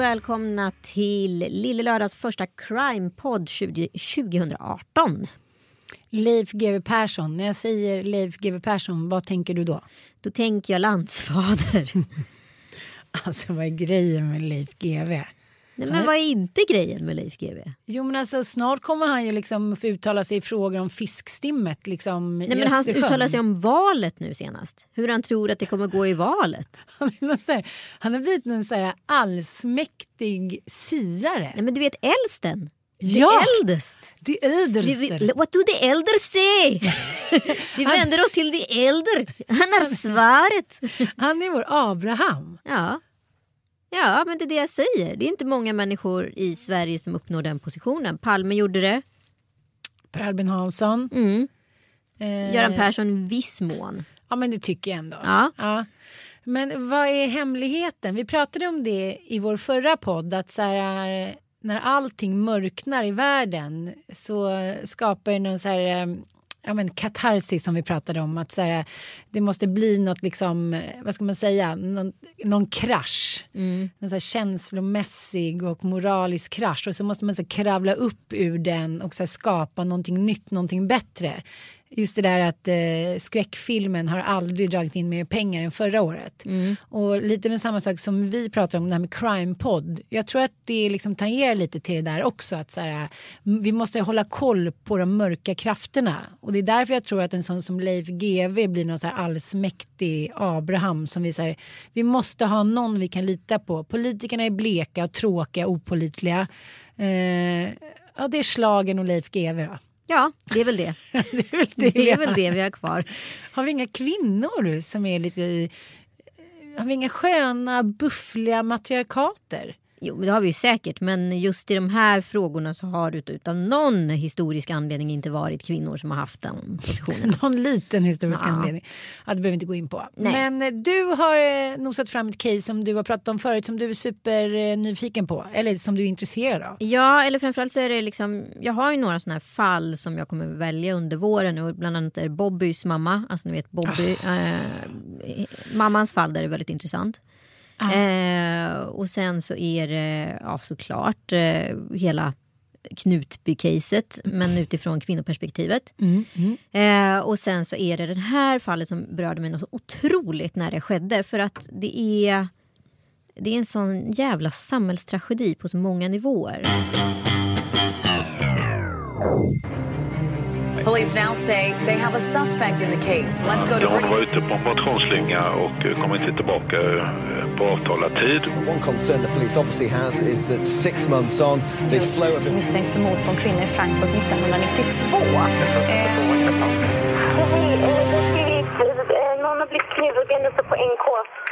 och välkomna till Lille Lördags första crime-podd 20 2018. Leif GW Persson. När jag säger Leif GW Persson, vad tänker du då? Då tänker jag landsfader. Alltså vad är grejen med Leif GW? Nej, men vad är inte grejen med Leif GW? Jo men alltså snart kommer han ju liksom få uttala sig i frågor om fiskstimmet liksom Nej, men han uttalar sig om valet nu senast. Hur han tror att det kommer gå i valet. Han, är här- har blivit en sån här allsmäktig siare. Nej, men du vet äldsten. Ja! The eldest. Det Vi, äldste. vi, what do the elder say? vi vänder oss till the elder. Han har svaret. Han är vår Abraham. Ja. Ja, men det är det jag säger. Det är inte många människor i Sverige som uppnår den positionen. Palme gjorde det. Per Albin Hansson. Mm. Eh, Göran Persson i viss mån. Ja men det tycker jag ändå. Ja. Men vad är hemligheten? Vi pratade om det i vår förra podd att så här, när allting mörknar i världen så skapar det någon så här eh, Ja, men katarsis som vi pratade om. Att så här, det måste bli något, liksom, vad ska man säga, någon, någon krasch. En så här känslomässig och moralisk krasch. Och så måste man så här, kravla upp ur den och så här, skapa någonting nytt, någonting bättre. Just det där att eh, skräckfilmen har aldrig dragit in mer pengar än förra året. Och lite med samma sak som vi pratar om det här med crime-podd. Jag tror att det liksom tangerar lite till det där också. Att så här, vi måste hålla koll på de mörka krafterna. Och det är därför jag tror att en sån som Leif GW blir någon så här allsmäktig Abraham. Som vi, här, vi måste ha någon vi kan lita på. Politikerna är bleka tråkiga, opolitliga. Eh, ja, det är slagen och Leif GW då. Ja, det är väl det. Det är väl det, Det är väl det vi har kvar. har vi inga kvinnor som är lite i... Har vi inga sköna, buffliga matriarkater? Jo, men det har vi ju säkert. Men just i de här frågorna så har det utav någon historisk anledning inte varit kvinnor som har haft den positionen. Någon liten historisk Ja. anledning. Ja, det behöver vi inte gå in på. Nej. Men eh, du har eh, nosat fram ett case som du har pratat om förut som du är supernyfiken på. Eller som du är intresserad av. Ja, eller framförallt så är det liksom, jag har ju några sådana här fall som jag kommer välja under våren och bland annat är det Bobbys mamma, alltså ni vet Bobby, eh, mammans fall där är väldigt intressant. Eh, och sen så är det ja, såklart eh, hela Knutby-caset men utifrån kvinnoperspektivet. Eh, och sen så är det det här fallet som berörde mig något så otroligt när det skedde för att det är det är en sån jävla samhällstragedi på så många nivåer. Police now say they have a suspect in the case. Let's go to Hon var ute på en motionsslinga och eh, kom inte tillbaka eh, på avtalad tid. One concern the police obviously has is that six months on, the flow of Som misstänks för mord på en kvinna i Frankfurt 1992. Eh, Någon har blivit knivhuggen uppe på NK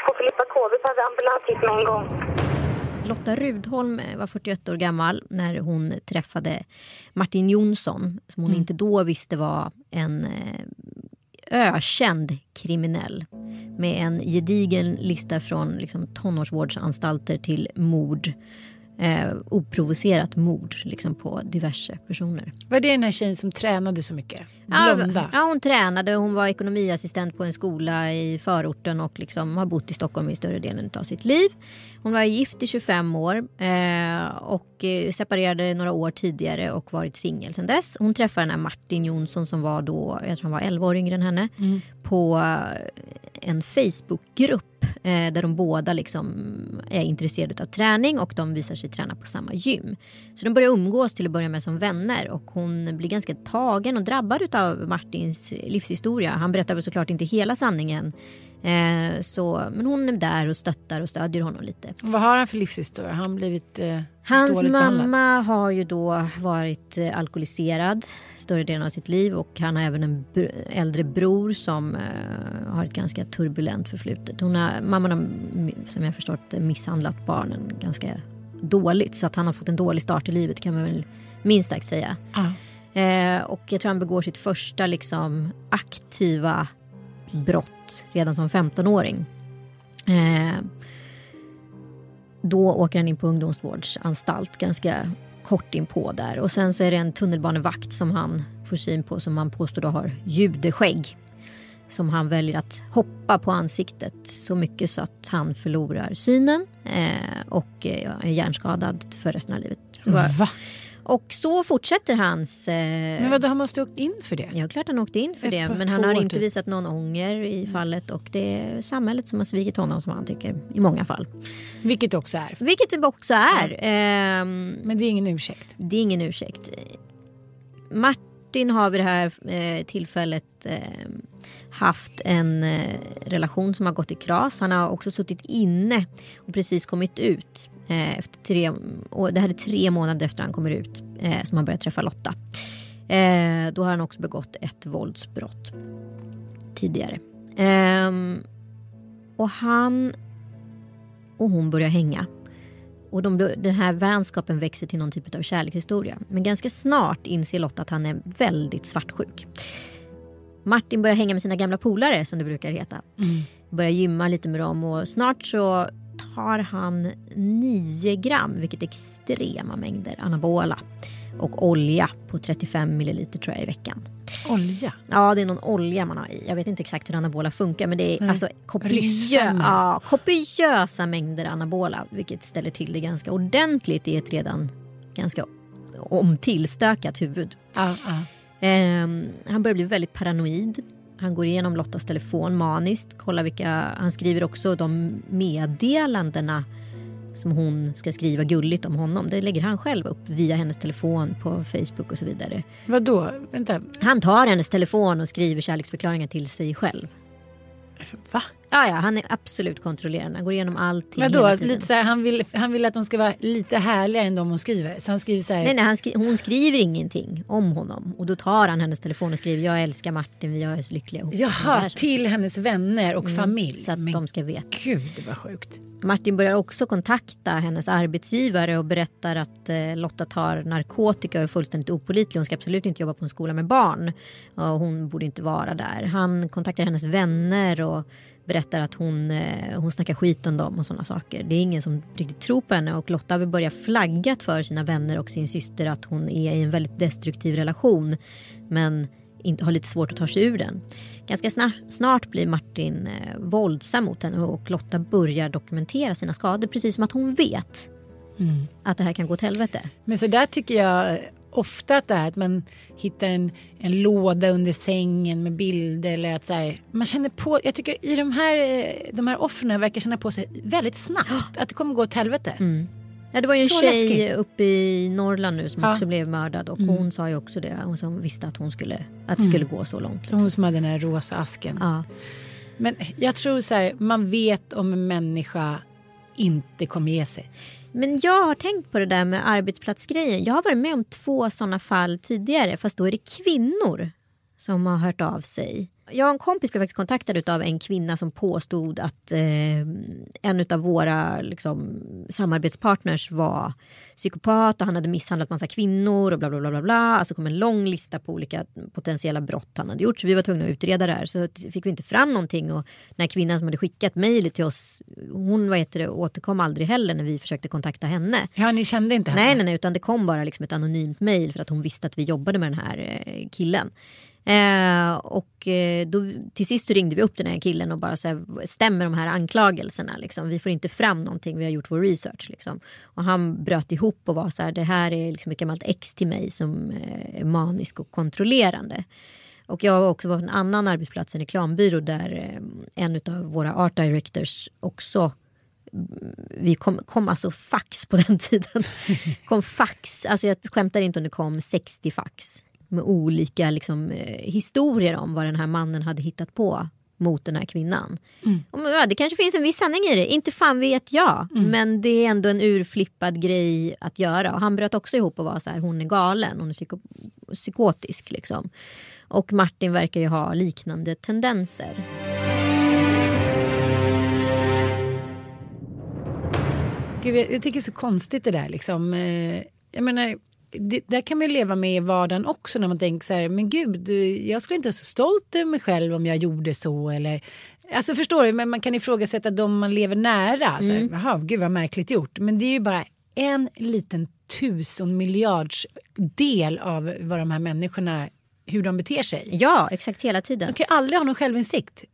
på Filippa K. Vi behöver ambulans hit med en gång. Lotta Rudholm var 41 år gammal när hon träffade Martin Jonsson som hon inte då visste var en eh, ökänd kriminell med en gedigen lista från liksom, tonårsvårdsanstalter till mord. Eh, oprovocerat mord liksom, på diverse personer. Var det den här tjejen som tränade så mycket? Ja, Blonda? ja, hon tränade. Hon var ekonomiassistent på en skola i förorten och liksom har bott i Stockholm i större delen av sitt liv. Hon var gift i 25 år eh, och eh, separerade några år tidigare och varit singel sedan dess. Hon träffade den här Martin Jonsson som var då, jag tror han var 11 år yngre än henne, på eh, en Facebookgrupp där de båda liksom är intresserade av träning och de visar sig träna på samma gym. Så de börjar umgås till att börja med som vänner och hon blir ganska tagen och drabbad av Martins livshistoria. Han berättar väl såklart inte hela sanningen. Eh, så, men hon är där och stöttar och stödjer honom lite. Vad har han för livshistoria? Han blivit eh, Hans mamma behandlad? har ju då varit eh, alkoholiserad större delen av sitt liv och han har även en br- äldre bror som eh, har ett ganska turbulent förflutet. Hon har, mamman har som jag förstått misshandlat barnen ganska dåligt så att han har fått en dålig start i livet kan man väl minst sagt säga. Ja. Eh, och jag tror han begår sitt första liksom, aktiva brott redan som 15-åring. Eh, då åker han in på ungdomsvårdsanstalt ganska kort inpå där. Och sen så är det en tunnelbanevakt som han får syn på som han påstår då har judeskägg. Som han väljer att hoppa på ansiktet så mycket så att han förlorar synen eh, och eh, är hjärnskadad för resten av livet. Va? Och så fortsätter hans... Eh, Men vadå, han måste ha åkt in för det? Ja, klart han åkte in för Ett det. Men han har inte typ. visat någon ånger i fallet och det är samhället som har svikit honom som han tycker i många fall. Vilket också är. Vilket det också är. Ehm, Men det är ingen ursäkt. det är ingen ursäkt. Martin har vid det här eh, tillfället eh, haft en eh, relation som har gått i kras. Han har också suttit inne och precis kommit ut. Eh, efter tre, och det här är tre månader efter han kommer ut eh, som han börjar träffa Lotta. Eh, då har han också begått ett våldsbrott tidigare. Ehm, och han och hon börjar hänga. Och de, den här vänskapen växer till någon typ av kärlekshistoria. Men ganska snart inser Lotta att han är väldigt svartsjuk. Martin börjar hänga med sina gamla polare som det brukar heta. Börjar gymma lite med dem och snart så tar han 9 gram, vilket är extrema mängder anabola. Och olja på 35 milliliter tror jag i veckan. Olja? Ja, det är någon olja man har i. Jag vet inte exakt hur anabola funkar men det är Nej. alltså kopiö ja, kopiösa mängder anabola vilket ställer till det ganska ordentligt i ett redan ganska omtillstökat huvud. Ja, ja. Ehm, han börjar bli väldigt paranoid. Han går igenom Lottas telefon maniskt. Kollar vilka, han skriver också de meddelandena som hon ska skriva gulligt om honom. Det lägger han själv upp via hennes telefon på Facebook och så vidare. Vadå? Vänta. Han tar hennes telefon och skriver kärleksförklaringar till sig själv. Va? Ja, ja, han är absolut kontrollerande. Han går igenom allting hela tiden. Lite så här, han, vill, han vill att de ska vara lite härligare än de hon skriver. Så han skriver så här. Nej, nej, han skri- hon skriver ingenting om honom. Och då tar han hennes telefon och skriver jag älskar Martin, vi är så lyckliga ihop. Jaha, till hennes vänner och familj. Mm, Så att Men de ska veta. gud vad sjukt. Martin börjar också kontakta hennes arbetsgivare och berättar att eh, Lotta tar narkotika och är fullständigt opolitlig. Hon ska absolut inte jobba på en skola med barn. Och hon borde inte vara där. Han kontaktar hennes vänner och berättar att hon, eh, hon snackar skit om dem och sådana saker. Det är ingen som riktigt tror på henne och Lotta har börjat flaggat för sina vänner och sin syster att hon är i en väldigt destruktiv relation. Men inte har lite svårt att ta sig ur den. Ganska snart, snart blir Martin eh, våldsam mot henne och Lotta börjar dokumentera sina skador precis som att hon vet att det här kan gå åt helvete. Men så där tycker jag ofta att det är att man hittar en, en låda under sängen med bilder eller att så här, man känner på, jag tycker i de här, eh, de här offren verkar känna på sig väldigt snabbt att det kommer gå åt helvete. Ja, det var ju en Så tjej läskigt. uppe i Norrland nu som Ja. också blev mördad och hon sa ju också det. Hon som visste att hon skulle, att det skulle gå så långt. Liksom. Hon som hade den här rosa asken. Ja. Men jag tror så här, man vet om en människa inte kommer ge sig. Men jag har tänkt på det där med arbetsplatsgrejen. Jag har varit med om två sådana fall tidigare fast då är det kvinnor som har hört av sig. Jag och en kompis blev faktiskt kontaktad av en kvinna som påstod att eh, en av våra liksom, samarbetspartners var psykopat och han hade misshandlat massa kvinnor och bla bla bla. bla, bla. Alltså kom en lång lista på olika potentiella brott han hade gjort. Så vi var tvungna att utreda det här. Så fick vi inte fram någonting och den här kvinnan som hade skickat mejlet till oss hon vad heter det, återkom aldrig heller när vi försökte kontakta henne. Ja, ni kände inte henne? Nej, nej, nej utan det kom bara liksom ett anonymt mejl för att hon visste att vi jobbade med den här eh, killen. Eh, och eh, då, till sist ringde vi upp den här killen och bara så här, stämmer de här anklagelserna? Liksom? Vi får inte fram någonting, vi har gjort vår research. Liksom. Och han bröt ihop och var så här, det här är liksom ett gammalt ex till mig som eh, är manisk och kontrollerande. Och jag har också varit på en annan arbetsplats, eh, en reklambyrå där en av våra art directors också mm, vi kom, kom alltså fax på den tiden. kom fax, alltså jag skämtar inte om det kom 60 fax med olika liksom, eh, historier om vad den här mannen hade hittat på mot den här kvinnan. Mm. Ja, det kanske finns en viss sanning i det, inte fan vet jag. Mm. Men det är ändå en urflippad grej att göra. Och han bröt också ihop och var så här, hon är galen, hon är psyko psykotisk. Liksom. Och Martin verkar ju ha liknande tendenser. Gud, jag, jag tycker det är så konstigt det där liksom. Eh, jag menar, det, där kan man leva med i vardagen också när man tänker så här, men gud, jag skulle inte vara så stolt över mig själv om jag gjorde så eller Alltså förstår du, men man kan ifrågasätta de man lever nära. Så här, mm. Jaha, gud vad märkligt gjort. Men det är ju bara en liten tusen miljards del av vad de här människorna, hur de beter sig. Ja, exakt hela tiden. De kan ju aldrig ha någon självinsikt.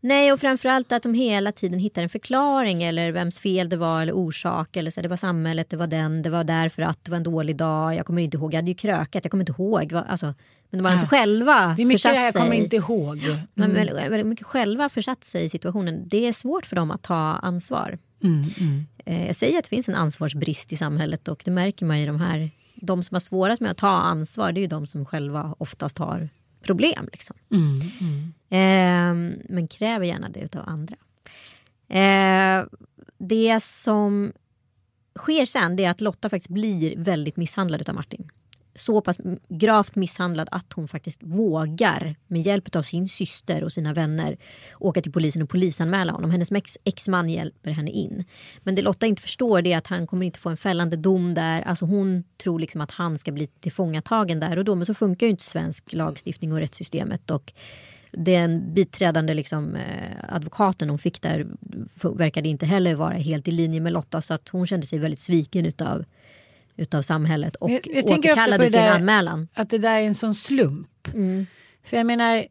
Nej, och framförallt att de hela tiden hittar en förklaring eller vems fel det var eller orsak. Eller så det var samhället, det var den, det var därför att det var en dålig dag. Jag kommer inte ihåg, jag hade ju krökat, jag kommer inte ihåg. Alltså, men de har ja. inte själva Det är mycket det jag kommer inte ihåg. Mm. Men väldigt, väldigt mycket själva försatt sig i situationen. Det är svårt för dem att ta ansvar. Mm, mm. Eh, jag säger att det finns en ansvarsbrist i samhället och det märker man i de här de som har svårast med att ta ansvar det är ju de som själva oftast har problem. Liksom. Mm, mm. Eh, men kräver gärna det av andra. Eh, det som sker sen är att Lotta faktiskt blir väldigt misshandlad av Martin så pass gravt misshandlad att hon faktiskt vågar med hjälp av sin syster och sina vänner åka till polisen och polisanmäla honom. Hennes exman hjälper henne in. Men det Lotta inte förstår är att han kommer inte få en fällande dom där. Alltså hon tror liksom att han ska bli tillfångatagen där och då. Men så funkar ju inte svensk lagstiftning och rättssystemet. Och den biträdande liksom, eh, advokaten hon fick där verkade inte heller vara helt i linje med Lotta så att hon kände sig väldigt sviken utav utav samhället och jag, jag återkallade sin anmälan. Att det där är en sån slump. Mm. För jag menar,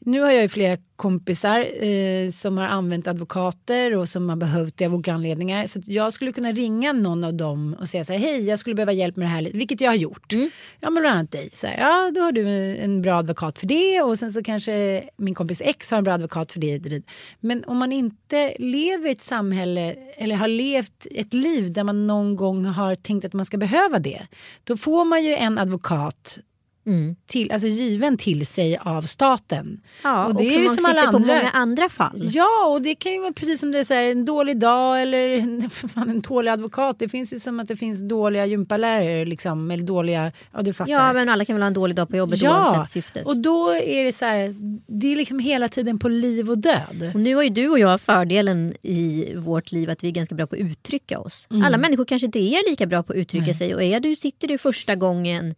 nu har jag ju flera kompisar eh, som har använt advokater och som har behövt det av olika anledningar. Så jag skulle kunna ringa någon av dem och säga så här, hej jag skulle behöva hjälp med det här, vilket jag har gjort. Mm. Ja men bland annat dig, så här, ja då har du en bra advokat för det och sen så kanske min kompis X har en bra advokat för det. Men om man inte lever i ett samhälle eller har levt ett liv där man någon gång har tänkt att man ska behöva det. Då får man ju en advokat Mm. Till, alltså given till sig av staten. Ja, och det och är ju som alla andra. på många andra fall. Ja, och det kan ju vara precis som det är så här, en dålig dag eller fan, en dålig advokat. Det finns ju som att det finns dåliga gympalärare liksom, eller dåliga, ja du fattar. Ja, men alla kan väl ha en dålig dag på jobbet ja, oavsett syftet. och då är det så här, det är liksom hela tiden på liv och död. Och nu har ju du och jag fördelen i vårt liv att vi är ganska bra på att uttrycka oss. Mm. Alla människor kanske inte är lika bra på att uttrycka Nej. sig och är du, sitter du första gången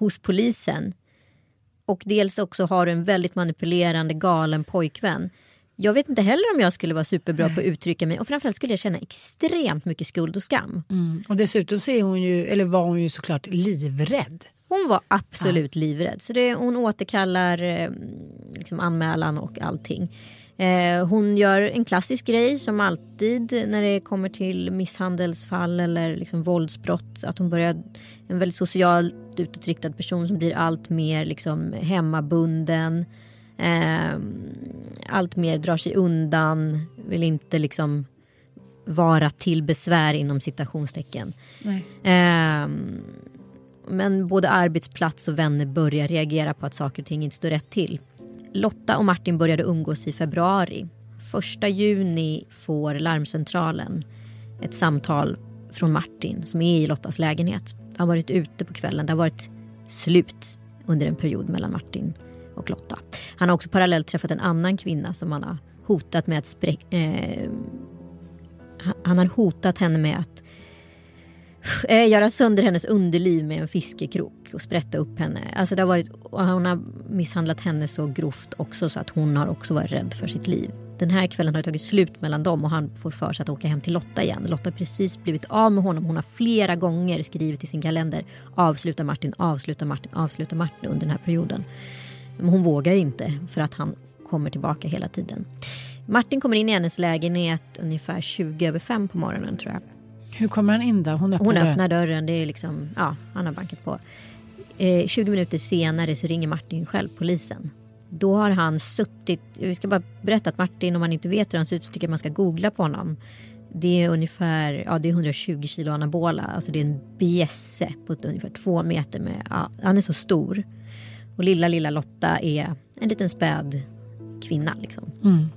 hos polisen och dels också har du en väldigt manipulerande galen pojkvän. Jag vet inte heller om jag skulle vara superbra på att uttrycka mig och framförallt skulle jag känna extremt mycket skuld och skam. Mm. Och dessutom så är hon ju, eller var hon ju såklart livrädd. Hon var absolut ja. livrädd. Så det, hon återkallar eh, liksom anmälan och allting. Eh, hon gör en klassisk grej som alltid när det kommer till misshandelsfall eller liksom våldsbrott. Att hon börjar, en väldigt socialt utåtriktad person som blir allt mer liksom hemmabunden. Eh, allt mer drar sig undan, vill inte liksom vara till besvär inom citationstecken. Eh, men både arbetsplats och vänner börjar reagera på att saker och ting inte står rätt till. Lotta och Martin började umgås i februari. Första juni får larmcentralen ett samtal från Martin som är i Lottas lägenhet. Han har varit ute på kvällen. Det har varit slut under en period mellan Martin och Lotta. Han har också parallellt träffat en annan kvinna som han har hotat med att spräcka... Eh, han- han har hotat henne med att eh, göra sönder hennes underliv med en fiskekrok och sprätta upp henne. Alltså det har varit, hon har misshandlat henne så grovt också så att hon har också varit rädd för sitt liv. Den här kvällen har det tagit slut mellan dem och han får för sig att åka hem till Lotta igen. Lotta har precis blivit av med honom. Hon har flera gånger skrivit i sin kalender avsluta Martin, avsluta Martin, avsluta Martin under den här perioden. Men hon vågar inte för att han kommer tillbaka hela tiden. Martin kommer in i hennes lägenhet ungefär 20 över fem på morgonen tror jag. Hur kommer han in då? Hon öppnar, Hon dörren. öppnar dörren, det är liksom, ja, han har bankat på. Eh, 20 minuter senare så ringer Martin själv polisen. Då har han suttit, vi ska bara berätta att Martin, om man inte vet hur han ser ut så tycker jag man ska googla på honom. Det är ungefär ja, det är 120 kilo anabola, alltså det är en bjässe på ungefär två meter med, ja, han är så stor. Och lilla, lilla Lotta är en liten späd kvinna liksom. Mm.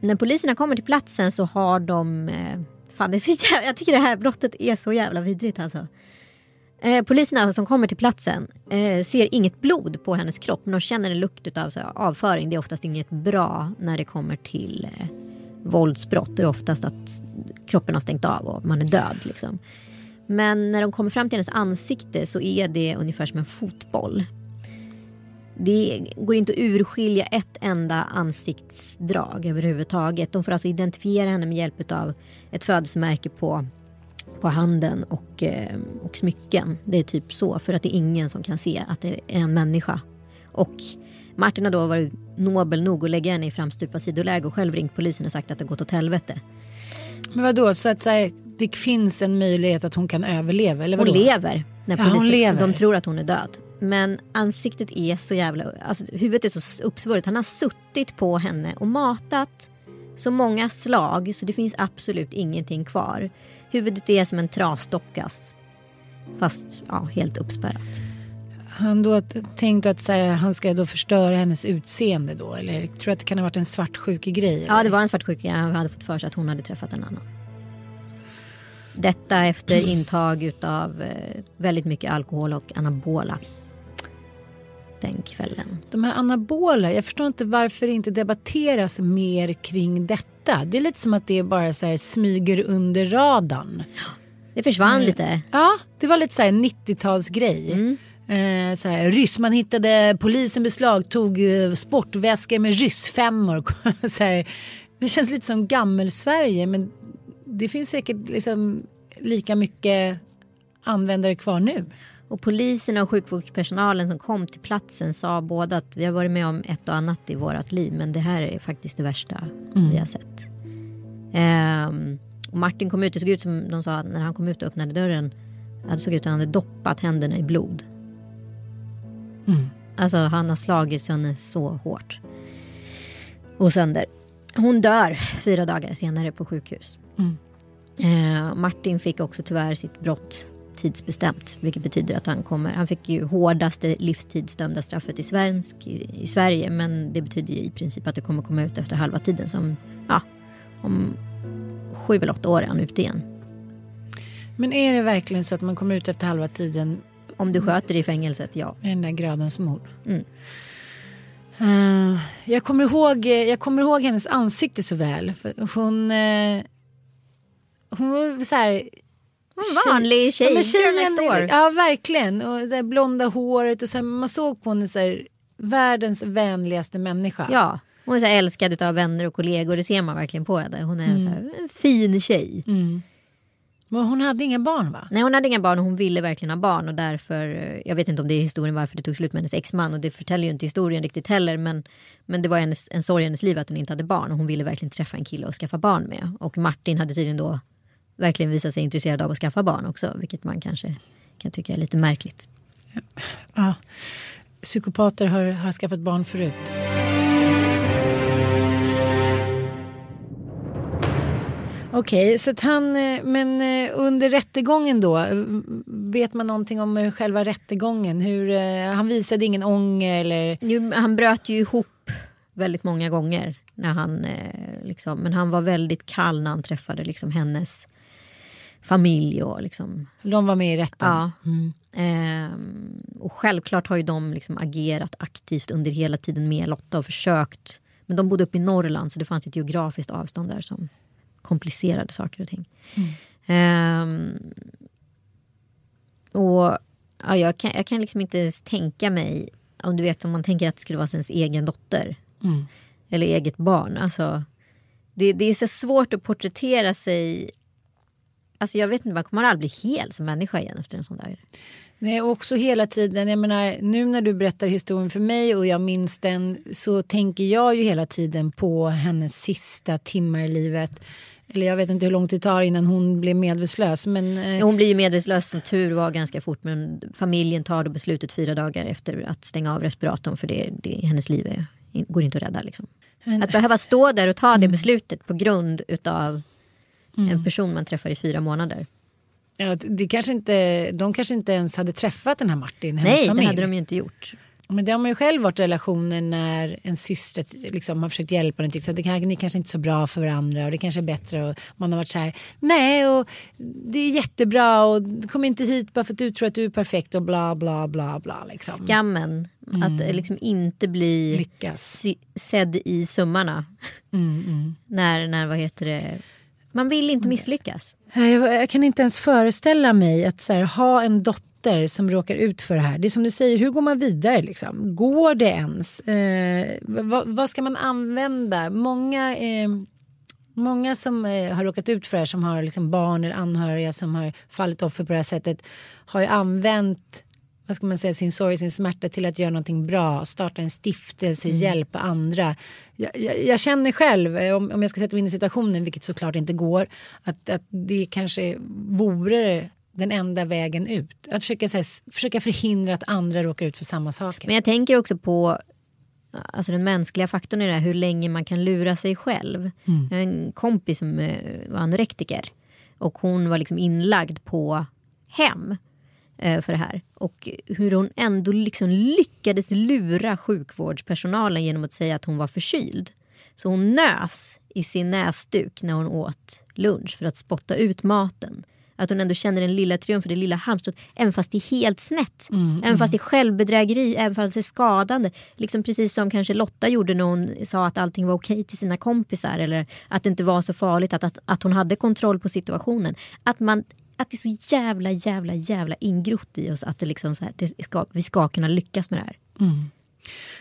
När poliserna kommer till platsen så har de... Eh, fan, det är så jävla, jag tycker det här brottet är så jävla vidrigt alltså. Eh, poliserna som kommer till platsen eh, ser inget blod på hennes kropp men de känner en lukt av så, avföring. Det är oftast inget bra när det kommer till eh, våldsbrott. Det är oftast att kroppen har stängt av och man är död. Liksom. Men när de kommer fram till hennes ansikte så är det ungefär som en fotboll. Det går inte att urskilja ett enda ansiktsdrag överhuvudtaget. De får alltså identifiera henne med hjälp av ett födelsemärke på, på handen och, eh, och smycken. Det är typ så, för att det är ingen som kan se att det är en människa. Och Martin har då varit nobel nog att lägga henne i framstupa sidoläge och själv ringt polisen och sagt att det gått åt helvete. Men vadå, så att så här, det finns en möjlighet att hon kan överleva? Eller Hon vadå? lever. När Ja, hon polisen, lever. De tror att hon är död. Men ansiktet är så jävla... Alltså, huvudet är så uppsvullet. Han har suttit på henne och matat så många slag så det finns absolut ingenting kvar. Huvudet är som en trasdockas. Fast ja, helt uppspärrat. Han då t- tänkt att här, han ska då förstöra hennes utseende då? Eller tror du att det kan ha varit en svartsjuke grej? Ja, det var en svartsjuka. Han hade fått för sig att hon hade träffat en annan. Detta efter intag utav eh, väldigt mycket alkohol och anabola. Den kvällen. De här anabola, jag förstår inte varför det inte debatteras mer kring detta. Det är lite som att det bara så här smyger under radarn. Det försvann lite. Ja, det var lite så här 90-talsgrej. Eh, så här, ryss, man hittade, polisen beslagtog eh, sportväskor med ryssfemmor. så här, det känns lite som gammel-Sverige men det finns säkert liksom lika mycket användare kvar nu. Och poliserna och sjukvårdspersonalen som kom till platsen sa båda att vi har varit med om ett och annat i vårt liv men det här är faktiskt det värsta vi har sett. Ehm, och Martin kom ut, det såg ut som de sa när han kom ut och öppnade dörren. Det såg ut att han hade doppat händerna i blod. Alltså han har slagit henne så hårt. Och sönder. Hon dör fyra dagar senare på sjukhus. Eh, Martin fick också tyvärr sitt brott tidsbestämt. Vilket betyder att han kommer, han fick ju hårdaste livstidsdömda straffet i, svensk, i, i Sverige. Men det betyder ju i princip att det kommer komma ut efter halva tiden. Som, ja, om sju eller åtta år är han ute igen. Men är det verkligen så att man kommer ut efter halva tiden Om du sköter i fängelset, ja. med den där grödens mord? Mm. Eh, jag, kommer ihåg, jag kommer ihåg hennes ansikte så väl. Hon, eh, hon var så här... En vanlig tjej, Ja, men tjejen, ja verkligen. Och det blonda håret och så här, man såg på henne så här, världens vänligaste människa. Ja, hon är så älskad av vänner och kollegor. Det ser man verkligen på henne. Hon är så här, en fin tjej. Men hon hade inga barn va? Nej, hon hade inga barn och hon ville verkligen ha barn. Och därför, jag vet inte om det är historien varför det tog slut med hennes exman. Och det förtäljer ju inte historien riktigt heller. Men, men det var hennes, en sorg i hennes liv att hon inte hade barn. Och hon ville verkligen träffa en kille och skaffa barn med. Och Martin hade tydligen då verkligen visat sig intresserad av att skaffa barn också. Vilket man kanske kan tycka är lite märkligt. Ja. Psykopater har, har skaffat barn förut. Okej, så att han, eh, men eh, under rättegången då, eh, vet man någonting om själva rättegången? Hur, han visade ingen ånger eller? Jo, han bröt ju ihop väldigt många gånger. När han, liksom, men han var väldigt kall när han träffade liksom, hennes familj och liksom De var med i rätten. Ja. Mm. Ehm, och självklart har ju de liksom agerat aktivt under hela tiden med Lotta och försökt. Men de bodde uppe i Norrland så det fanns ett geografiskt avstånd där som komplicerade saker och ting. Ehm, och ja, jag, kan, jag kan liksom inte ens tänka mig, om du vet om man tänker att det skulle vara ens egen dotter. Eller eget barn. Alltså, det, det är så svårt att porträttera sig Alltså jag vet inte, man kommer aldrig bli hel som människa igen efter en sån där. Nej, och också hela tiden, jag menar nu när du berättar historien för mig och jag minns den så tänker jag ju hela tiden på hennes sista timmar i livet. Eller jag vet inte hur långt det tar innan hon blev medvetslös. Men, eh, Hon blir ju medvetslös som tur var ganska fort men familjen tar då beslutet fyra dagar efter att stänga av respiratorn för det, det, hennes liv är, går inte att rädda. Liksom. Att behöva stå där och ta det beslutet på grund utav en person man träffar i fyra månader. ja, det kanske inte, de kanske inte ens hade träffat den här Martin, Nej, det hade de ju inte gjort. Men det har man ju själv varit i relationer när en syster liksom har försökt hjälpa en tyckt att det kan, ni kanske inte är så bra för varandra och det kanske är bättre och man har varit så här nej och det är jättebra och kom inte hit bara för att du tror att du är perfekt och bla bla bla bla liksom. Skammen att eh, liksom inte bli Lyckas. sedd i sömmarna. När, när, vad heter det, man vill inte misslyckas. Jag kan inte ens föreställa mig att så här, ha en dotter som råkar ut för det här. Det är som du säger, hur går man vidare? Liksom? Går det ens? Eh, vad, vad ska man använda? Många, eh, många som eh, har råkat ut för det här, som har liksom barn eller anhöriga som har fallit offer på det här sättet, har ju använt vad ska man säga, sin sorg, sin smärta till att göra någonting bra, starta en stiftelse, hjälpa andra. Jag, jag, jag känner själv, eh, om, om jag ska sätta mig in i situationen, vilket såklart inte går, att, att det kanske vore den enda vägen ut. Att försöka, här, försöka förhindra att andra råkar ut för samma saker. Men jag tänker också på alltså den mänskliga faktorn i det här, hur länge man kan lura sig själv. Jag har en kompis som eh, var anorektiker och hon var liksom inlagd på hem för det här. Och hur hon ändå liksom lyckades lura sjukvårdspersonalen genom att säga att hon var förkyld. Så hon nös i sin näsduk när hon åt lunch för att spotta ut maten. Att hon ändå känner den lilla triumfen, det lilla halmstrået, även fast det är helt snett. även fast det är självbedrägeri, även fast det är skadande. Liksom precis som kanske Lotta gjorde när hon sa att allting var okej till sina kompisar. Eller att det inte var så farligt, att, att, att hon hade kontroll på situationen. Att, man, att det är så jävla, jävla, jävla ingrott i oss att det liksom så här, det ska, vi ska kunna lyckas med det här.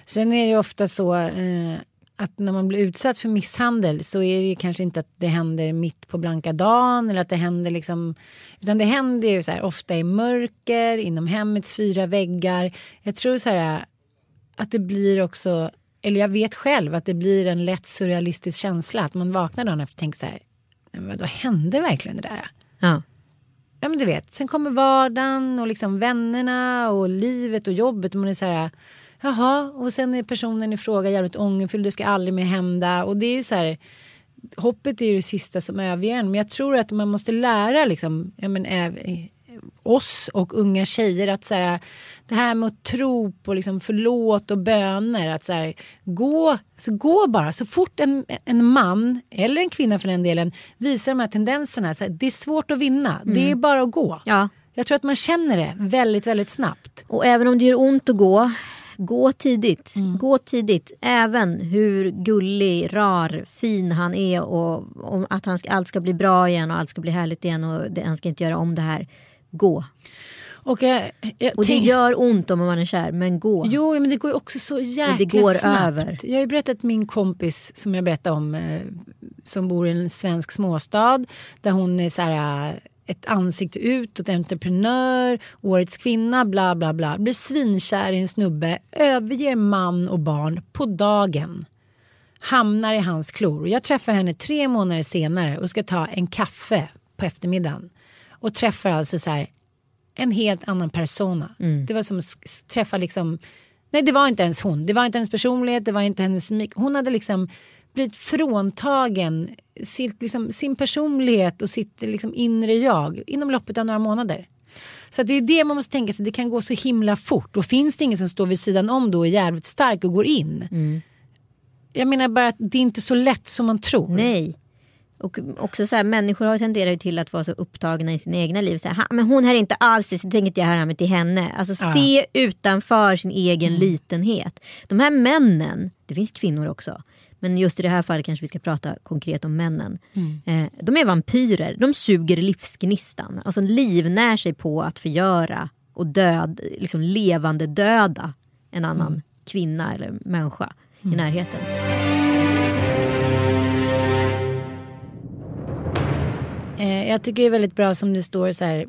Sen är det ofta så eh, att när man blir utsatt för misshandel så är det kanske inte att det händer mitt på blanka dagen eller att det händer liksom utan det händer ju så här ofta i mörker inom hemmets fyra väggar. Jag tror så här att det blir också eller jag vet själv att det blir en lätt surrealistisk känsla att man vaknar dagen efter och tänker så här "Nej, men vad hände verkligen det där? Ja. Ja men du vet, sen kommer vardagen och liksom vännerna och livet och jobbet. Och man är så här jaha. Och sen är personen i fråga jävligt ångerfylld. det ska aldrig mer hända. Och det är ju så här hoppet är ju det sista som överger en. Men jag tror att man måste lära liksom, ja men oss och unga tjejer att så här, det här med att tro på liksom förlåt och böner att så här, gå, alltså gå bara så fort en, en man eller en kvinna för den delen visar de här tendenserna så här, det är svårt att vinna det är bara att gå. ja. Jag tror att man känner det väldigt väldigt snabbt. Och även om det gör ont att gå, gå tidigt. Gå tidigt. Även hur gullig, rar, fin han är och om att han ska, allt ska bli bra igen och allt ska bli härligt igen och det, han ska inte göra om det här. Gå. Och, jag, jag Och det tänk- gör ont om man är kär, men gå. Jo, men det går ju också så jäkla Och det går snabbt. över. Jag har ju berättat min kompis som jag berättade om eh, som bor i en svensk småstad där hon är så här eh, ett ansikte utåt, entreprenör, årets kvinna, bla bla bla. Blir svinkär i en snubbe, överger man och barn på dagen. Hamnar i hans klor. Jag träffar henne tre månader senare och ska ta en kaffe på eftermiddagen. Och träffar alltså så här en helt annan persona. Det var som att träffa liksom, nej det var inte ens hon, det var inte hennes personlighet, det var inte hennes mik. Hon hade liksom blivit fråntagen sitt, liksom, sin personlighet och sitt liksom, inre jag inom loppet av några månader. Så att det är det man måste tänka sig, det kan gå så himla fort och finns det ingen som står vid sidan om då och är jävligt stark och går in. Jag menar bara att det är inte så lätt som man tror. Nej. Och också så här, människor har tenderar ju till att vara så upptagna i sina egna liv. Så här, "Ha, men hon här inte av sig så tänker inte jag höra mig till henne. Alltså se utanför sin egen litenhet. De här männen, det finns kvinnor också. Men just i det här fallet kanske vi ska prata konkret om männen. Eh, de är vampyrer, de suger livsgnistan. Alltså livnär sig på att förgöra och död, liksom levande döda en annan kvinna eller människa i närheten. Eh, jag tycker det är väldigt bra som det står så här.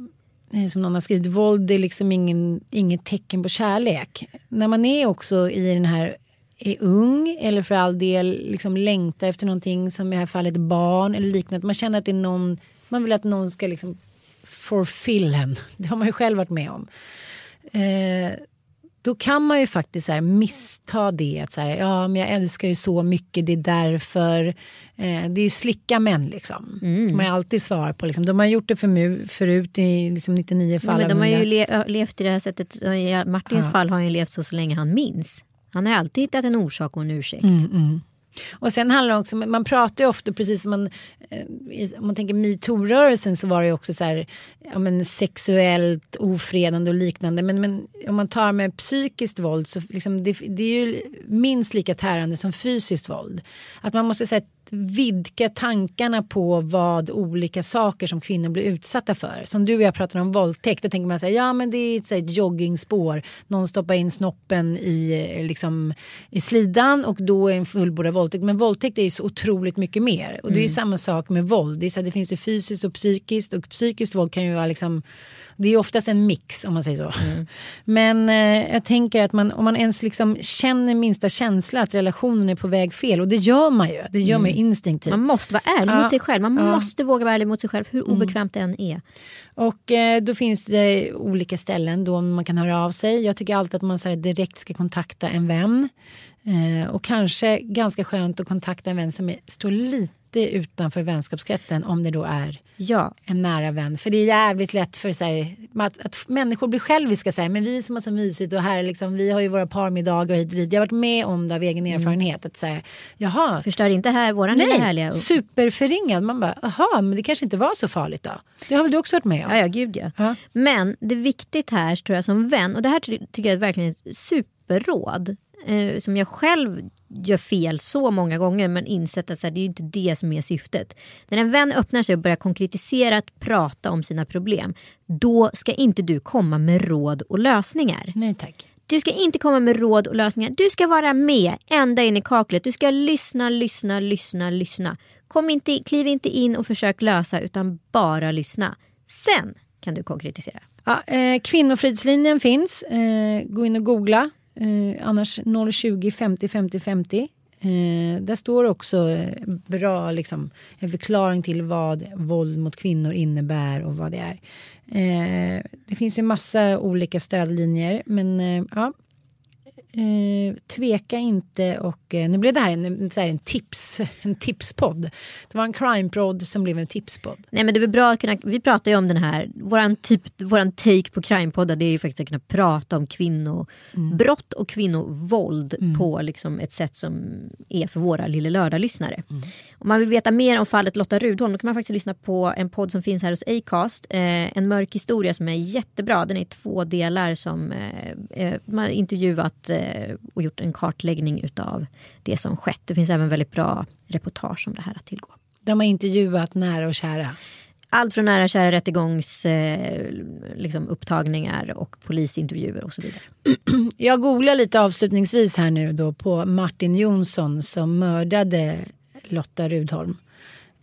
Eh, som någon har skrivit, våld är liksom ingen, inget tecken på kärlek. När man är också i den här, är ung eller för all del liksom längtar efter någonting som i det här fallet barn eller liknande. Man känner att det är någon, man vill att någon ska liksom fulfill en. Det har man ju själv varit med om. Eh, då kan man ju faktiskt så missta det. Att så här, ja, men jag älskar ju så mycket, det är därför. Eh, det är ju slicka män liksom. Man har alltid svar på. Liksom. De har gjort det för förut i liksom 99 fall. Ja, men de har ju 100. le- levt i det här sättet. I Martins fall har han ju levt så, så länge han minns. Han har alltid hittat en orsak och en ursäkt. Mm, och sen handlar det också man pratar ju ofta precis som man, eh, om man tänker metoo-rörelsen så var det ju också så här, ja, men sexuellt ofredande och liknande. Men, men om man tar med psykiskt våld så liksom, det, det är ju minst lika tärande som fysiskt våld. Att man måste vidga tankarna på vad olika saker som kvinnor blir utsatta för. Som du och jag pratar om våldtäkt, då tänker man säga ja men det är ett, ett joggingspår. Någon stoppar in snoppen i, eh, liksom, i slidan och då är en fullbordad våldtäkt. Men våldtäkt är ju så otroligt mycket mer. Och det är ju samma sak med våld. Det, är så det finns ju fysiskt och psykiskt och psykiskt våld kan ju vara liksom det är oftast en mix om man säger så. Men eh, jag tänker att man, om man ens liksom känner minsta känsla att relationen är på väg fel och det gör man ju. Det gör man ju instinktivt. Man måste vara ärlig Ja. mot sig själv. Man Ja. måste våga vara ärlig mot sig själv hur obekvämt det än är. Och eh, då finns det olika ställen då man kan höra av sig. Jag tycker alltid att man så här, direkt ska kontakta en vän. Eh, och kanske ganska skönt att kontakta en vän som är, står lite utanför vänskapskretsen om det då är Ja, en nära vän. För det är jävligt lätt för så här, att, att människor blir själviska. Så här, men vi som har så mysigt och här liksom, vi har ju våra parmiddagar och hit och dit. Jag har varit med om det av egen erfarenhet. Att säga, jaha, förstör inte här våran lilla härliga... nej, superförringad. Man bara, jaha, men det kanske inte var så farligt då. Det har väl du också varit med om? Ja, ja, gud ja. Ja. Men det är viktigt här tror jag som vän, och det här ty- tycker jag är verkligen ett superråd. Eh, som jag själv gör fel så många gånger men insett att så här, det är inte det som är syftet. När en vän öppnar sig och börjar konkretisera att prata om sina problem, då ska inte du komma med råd och lösningar. Nej tack. Du ska inte komma med råd och lösningar. Du ska vara med ända in i kaklet. Du ska lyssna, lyssna, lyssna, lyssna. Kom inte, kliv inte in och försök lösa utan bara lyssna. Sen kan du konkretisera. Ja, eh, kvinnofridslinjen finns. Eh, gå in och googla. Eh, annars 020 50 50 50. Eh, där står också eh, bra liksom, en förklaring till vad våld mot kvinnor innebär och vad det är. Eh, det finns ju massa olika stödlinjer men eh, ja. Eh, tveka inte och eh, nu blev det här en, så här en tips en tipspodd. Det var en crime-podd som blev en tipspodd. Nej men det är bra att kunna, vi pratar ju om den här, våran, typ, våran take på crime-poddar det är ju faktiskt att kunna prata om kvinnobrott och kvinnovåld på liksom ett sätt som är för våra Lille Lördag-lyssnare. Om man vill veta mer om fallet Lotta Rudholm då kan man faktiskt lyssna på en podd som finns här hos Acast. Eh, en mörk historia som är jättebra. Den är i två delar som eh, man intervjuat och gjort en kartläggning utav det som skett. Det finns även väldigt bra reportage om det här att tillgå. De har intervjuat nära och kära. Allt från nära kära rättegångs eh, liksom upptagningar och polisintervjuer och så vidare. Jag googlar lite avslutningsvis här nu då på Martin Jonsson som mördade Lotta Rudholm.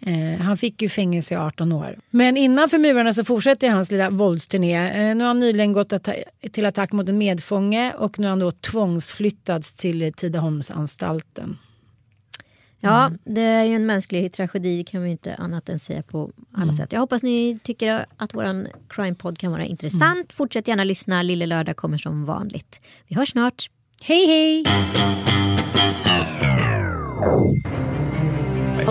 Eh, han fick ju fängelse i 18 år. Men innanför murarna så fortsätter hans lilla våldsturné. Eh, nu har han nyligen gått atta- till attack mot en medfånge och nu har han då tvångsflyttats till Tidaholmsanstalten. Ja, det är ju en mänsklig tragedi kan vi inte annat än säga på alla sätt. Jag hoppas ni tycker att våran crime-podd kan vara intressant. Fortsätt gärna lyssna. Lille Lördag kommer som vanligt. Vi hörs snart. Hej hej!